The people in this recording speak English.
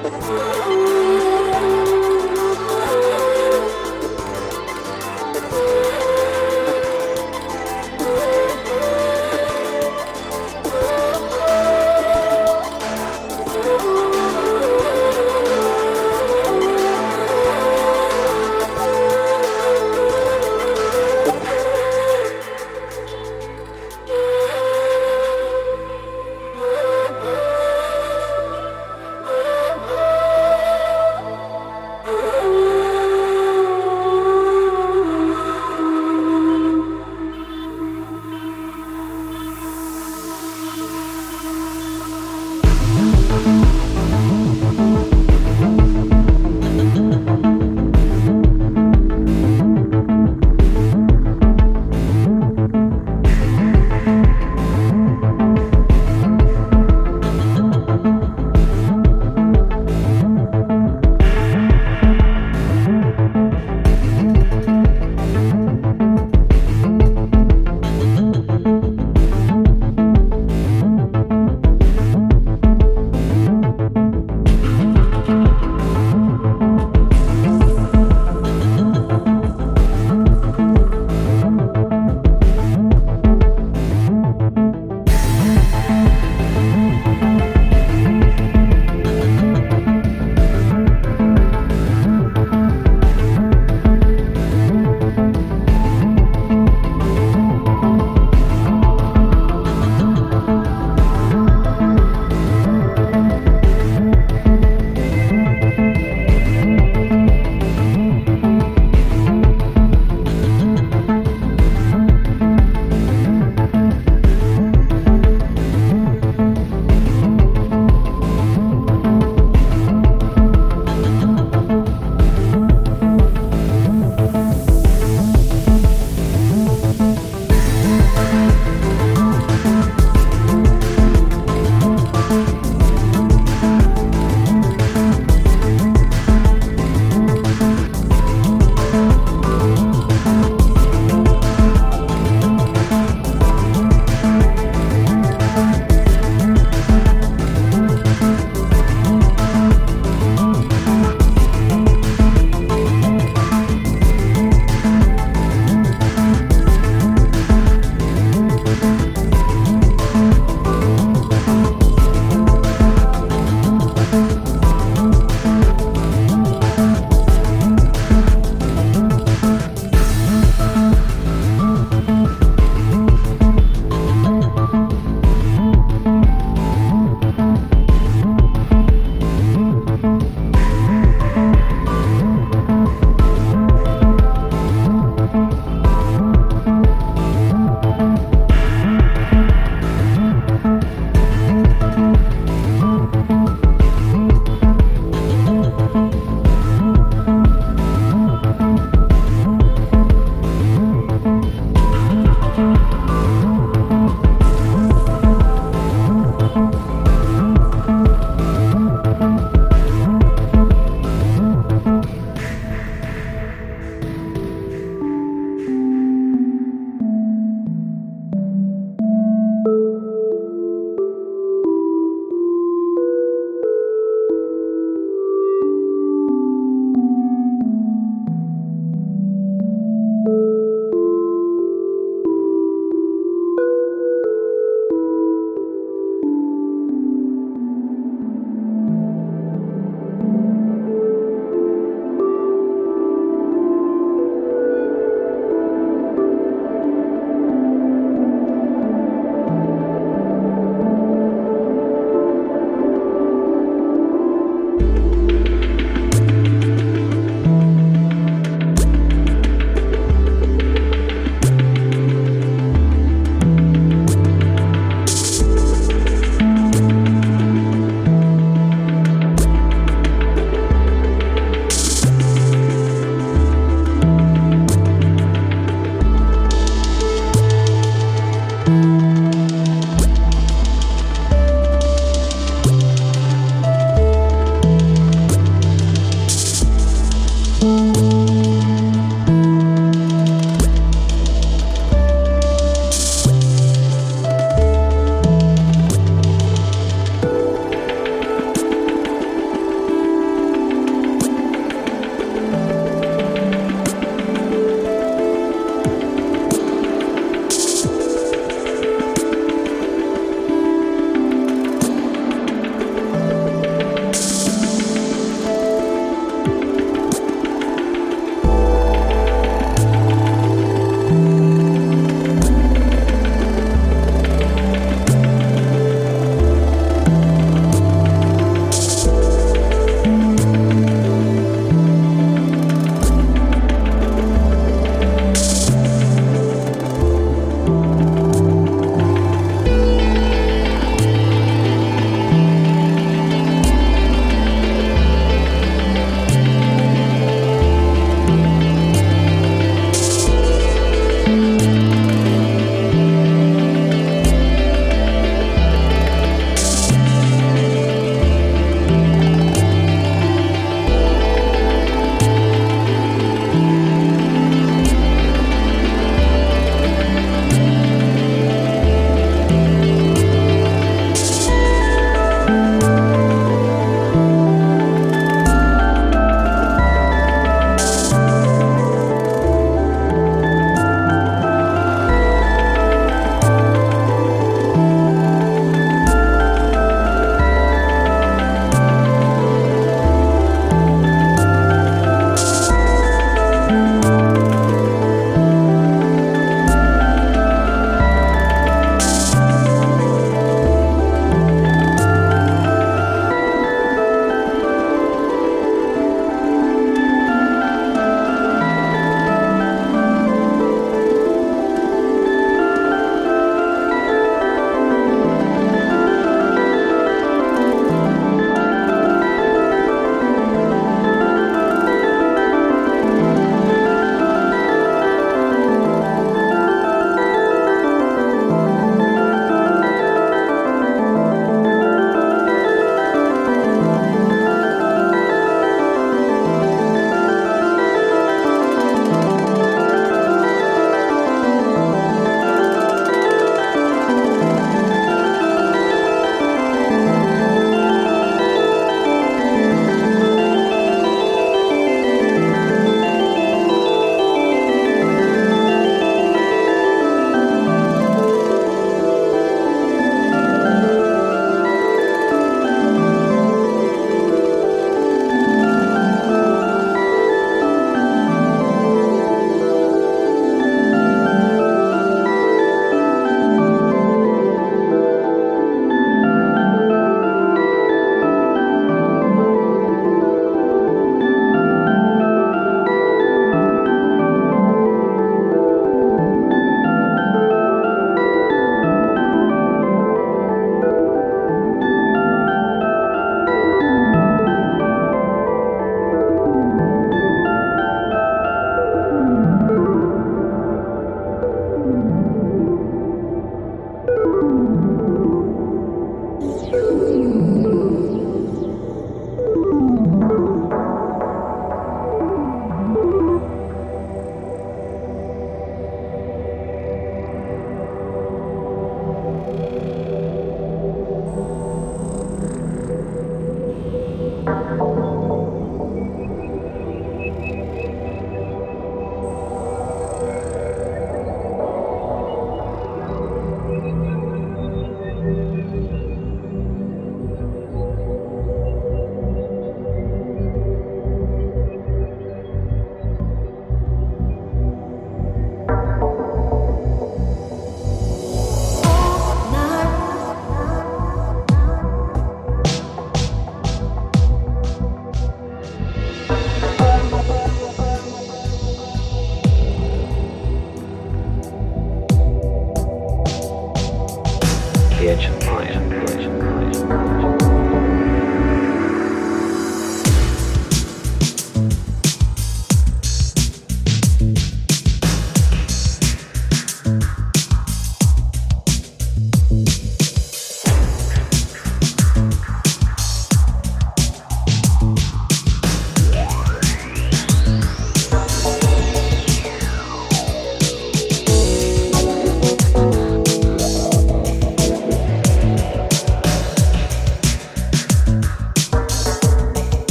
Oh,